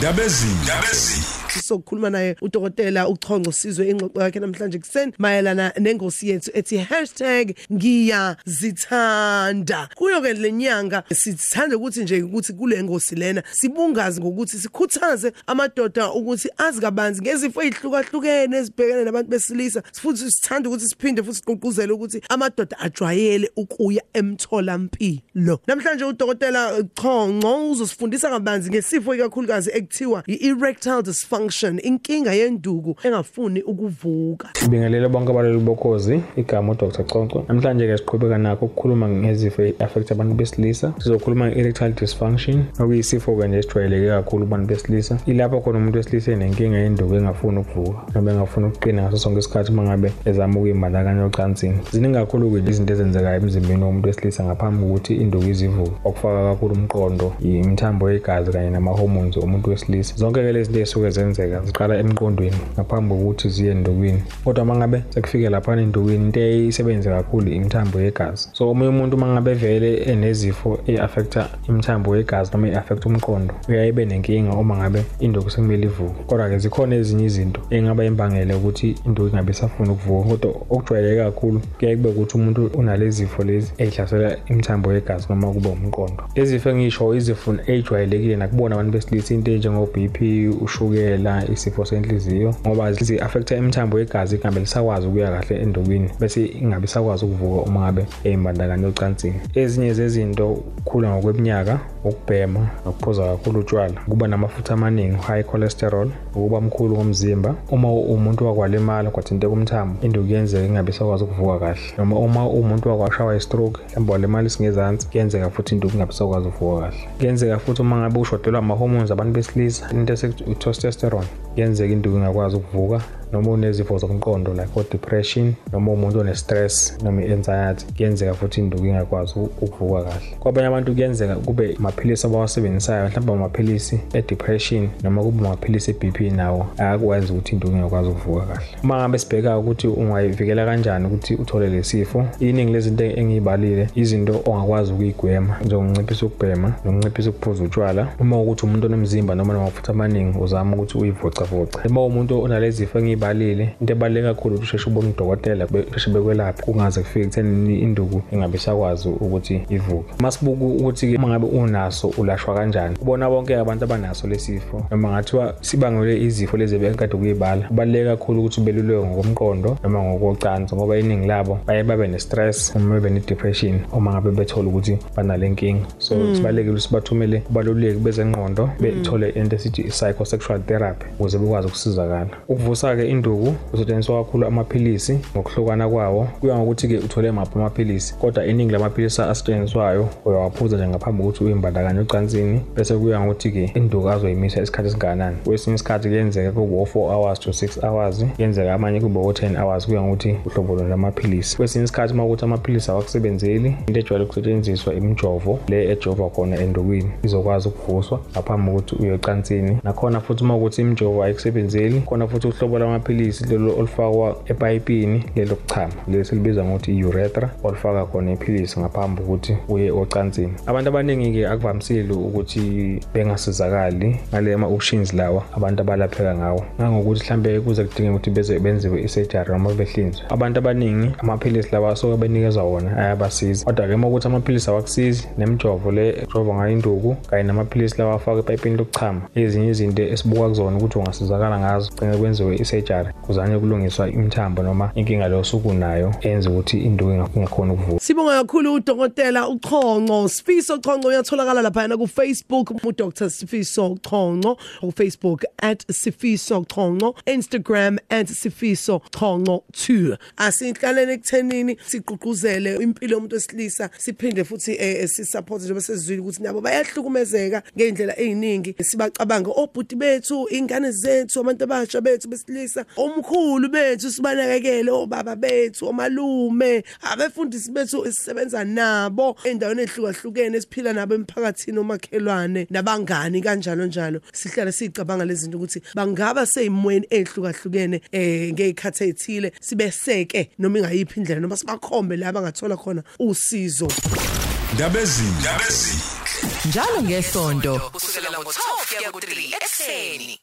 ndabezini ndabezini sizokhuluma naye udokotela uchongo sizwe ingxoxo yakhe namhlanje kuseni mayelana nengosi yethu ethi #ngiyazithanda. Kuyo ke lenyanga sithanda ukuthi nje ukuthi kule ngosi lena sibungaze ngokuthi sikhuthaze amadoda ukuthi azi kabanzi ngezifo ezihlukahlukene ezibhekene nabantu besilisa futhi sithanda ukuthi siphinde futhi siqoquzele ukuthi amadoda ajwayele ukuya emtholampilo. Namhlanje udokotela Chongo uzosifundisa kabanzi ngesifo ikakhulukazi ekuthiwa i-erectile dysfunction. Inkinga yenduku engafuni ukuvuka. Sibingelele bonke abalali bokhozi igama uDr. Conco namhlanje ke siqhubeka nakho ukukhuluma ngezifo affect abantu besilisa. Sizokhuluma nge-erectile dysfunction okuyisifo ke nje esijwayeleke kakhulu kubantu besilisa. Ilapho khona umuntu wesilisa enenkinga yenduku engafuni ukuvuka noma engafuni ukuqina ngaso sonke isikhathi uma ngabe ezama ukuyimandakanya ocansini. Ziningi kakhulu-ke izinto ezenzekayo emzimbeni womuntu wesilisa ngaphambi kokuthi induku izivuke. Okufaka kakhulu umqondo imithambo yegazi kanye nama-hormones omuntu wesilisa. Zonke-ke lezi zinto ey'suke zenzeka ziqala emqondweni ngaphambi kokuthi ziye endukwini kodwa uma ngabe sekufike laphana endukwini into eyisebenze kakhulu imithambo yegazi. So omunye umuntu uma ngabe vele enezifo e-affecta imithambo yegazi noma e-affecta umqondo uyayibe nenkinga uma ngabe induku sekumele ivuke. Kodwa-ke zikhona ezinye izinto engaba imbangele ukuthi induku ingabe isafuna ukuvuka. Kodwa okujwayeleke kakhulu kuyaye kube ukuthi umuntu unalezi zifo lezi ey'hlasela imithambo yegazi noma kube umqondo. Lezi zifo engisho izifo ey'jwayelekile nakubona abantu besilisa into ey'njengo-b p ushukela isifo senhliziyo ngoba zi-affecta imithambo yegazi ingabe lisakwazi ukuya kahle endukwini bese ingabe isakwazi ukuvuka uma ngabe ey'mbandakanye ocansini. Ezinye zezinto ukukhula ngokweminyaka ukubhema nokuphuza kakhulu utshwala kuba namafutha amaningi high cholesterol ukuba mkhulu komzimba. Uma umuntu wakwalimala kwathinteka umthambo induku kuyenzeka ingabe isakwazi ukuvuka kahle. Noma uma umuntu wakwashawa i-stroke mhlawumbe walimala isingezansi kuyenzeka futhi induku ingabe isakwazi ukuvuka kahle. Kuyenzeka futhi uma ngabe ushodelwa ama-hormones abantu besilisa into esetestosterone kuyenzeka induku ingakwazi ukuvuka noma unezifo zomqondo like o-depression noma umuntu one-stress noma i-anxiety kuyenzeka futhi induku ingakwazi ukuvuka kahle. Kwabanye abantu kuyenzeka kube amaphilisi abawasebenzisayo mhlawumbe amaphilisi e-depression noma kube amaphilisi e-b p nawo ayakwazi ukuthi induku ingakwazi ukuvuka kahle. Uma ngabe sibheka ukuthi ungayivikela kanjani ukuthi uthole le sifo iningi lezinto engiyibalile izinto ongakwazi ukuyigwema njengokunciphisa ukubhema nokunciphisa ukuphuza utshwala. Uma ukuthi umuntu onomzimba noma namafutha amaningi uzama ukuthi uyivocavoce uma umuntu onalezi zifo engiyibalile into ebaluleke kakhulu ukuthi usheshe ubone udokotela besheshe bekwelapha kungaze kufike ekuthenini induku ingabe isakwazi ukuthi ivuke. Uma sibuka ukuthi uma ngabe unaso ulashwa kanjani ubona bonke abantu abanaso lesifo noma ngathiwa sibangelwe izifo lezi bekade ukuyibala kubaluleke kakhulu ukuthi ubeluleke ngokomqondo noma ngokocansi ngoba iningi labo baye babe ne-stress noma babe ne-depression uma ngabe bethola ukuthi banale nkinga. So sibalulekile ukuthi bathumele kubaluleki bezengqondo bethole into esithi i-psychosexual therapy. Ukuze bekwazi ukusizakala. Ukuvusa-ke induku kusetshenziswa kakhulu amaphilisi ngokuhlukana kwawo. Kuya ngokuthi-ke uthole maphi amaphilisi kodwa iningi lamaphilisi asetshenziswayo uyawaphuza nje ngaphambi kokuthi uyimbandakanye ocansini bese kuya ngokuthi-ke induku azoyimisa isikhathi esingakanani. Kwesinye isikhathi kuyenzeka kube o-four hours to six hours kuyenzeka amanye kube o-ten hours kuya ngokuthi uhlobo lona lamaphilisi kwesinye isikhathi uma ukuthi amaphilisi awakusebenzeli into ejwayele ukusetshenziswa imijovo le ejova khona endukwini izokwazi ukuvuswa ngaphambi kokuthi uye ocansini. Nakhona futhi uma ukuthi imijovo ayikusebenzeli khona futhi uhlobo lamaphilisi lelo olufakwa epayipini lelo kuchama lesi libiza ngokuthi i-urethra olufaka khona iphilisi ngaphambi kokuthi uye ocansini. Abantu abaningi-ke akuvamisile ukuthi bengasizakali ngale ma-options lawa abantu abalapheka ngawo. Ngangokuthi mhlambe kuze kudinge ukuthi beze benziwe i-surgery noma behlinzwe. Abantu abaningi amaphilisi lawa asuke benikezwa wona ayabasiza. Kodwa-ke uma ukuthi amaphilisi awakusizi nemijovo le ejova ngayo induku kanye namaphilisi lawa afakwa epayipini lokuchama ezinye izinto esibuka kuzona ukuthi ungasizakala ngazo gcine kwenziwe i-surgery. Kuzanye kulungiswa imithambo noma inkinga leyo sukunayo eyenza ukuthi induku ingakhona ukuvuka. Sibonga kakhulu udokotela uChongo Sifiso Chongo uyatholakala lapha ku Facebook uDr. Sifiso Chongo ku Facebook @sifiso chongo Instagram @sifiso chongo 2 Asikhalele ekuthenini siqhuquzele impilo yomuntu wesilisa siphinde futhi eh, sisupport njengoba sezwile ukuthi nabo bayahlukumezeka ngeindlela eziningi sibacabanga obhuti bethu ingane zethu abantu abasha bethu besilisa. Omkhulu bethu sibanakekele obaba bethu omalume. Abefundisi bethu esisebenza nabo endaweni ehlukahlukene esiphila nabo emphakathini omakhelwane nabangani kanjalo njalo. Sihlala sicabanga lezi zinto ukuthi bangaba seyimweni ehlukahlukene eh ngezikhathi ezithile sibeseke noma ingayiphi indlela noma sibakhombe la bangathola khona usizo. Ndabezini ndabezini njalo ngesonto kusukela ngo-12 kuya ku-3 ekseni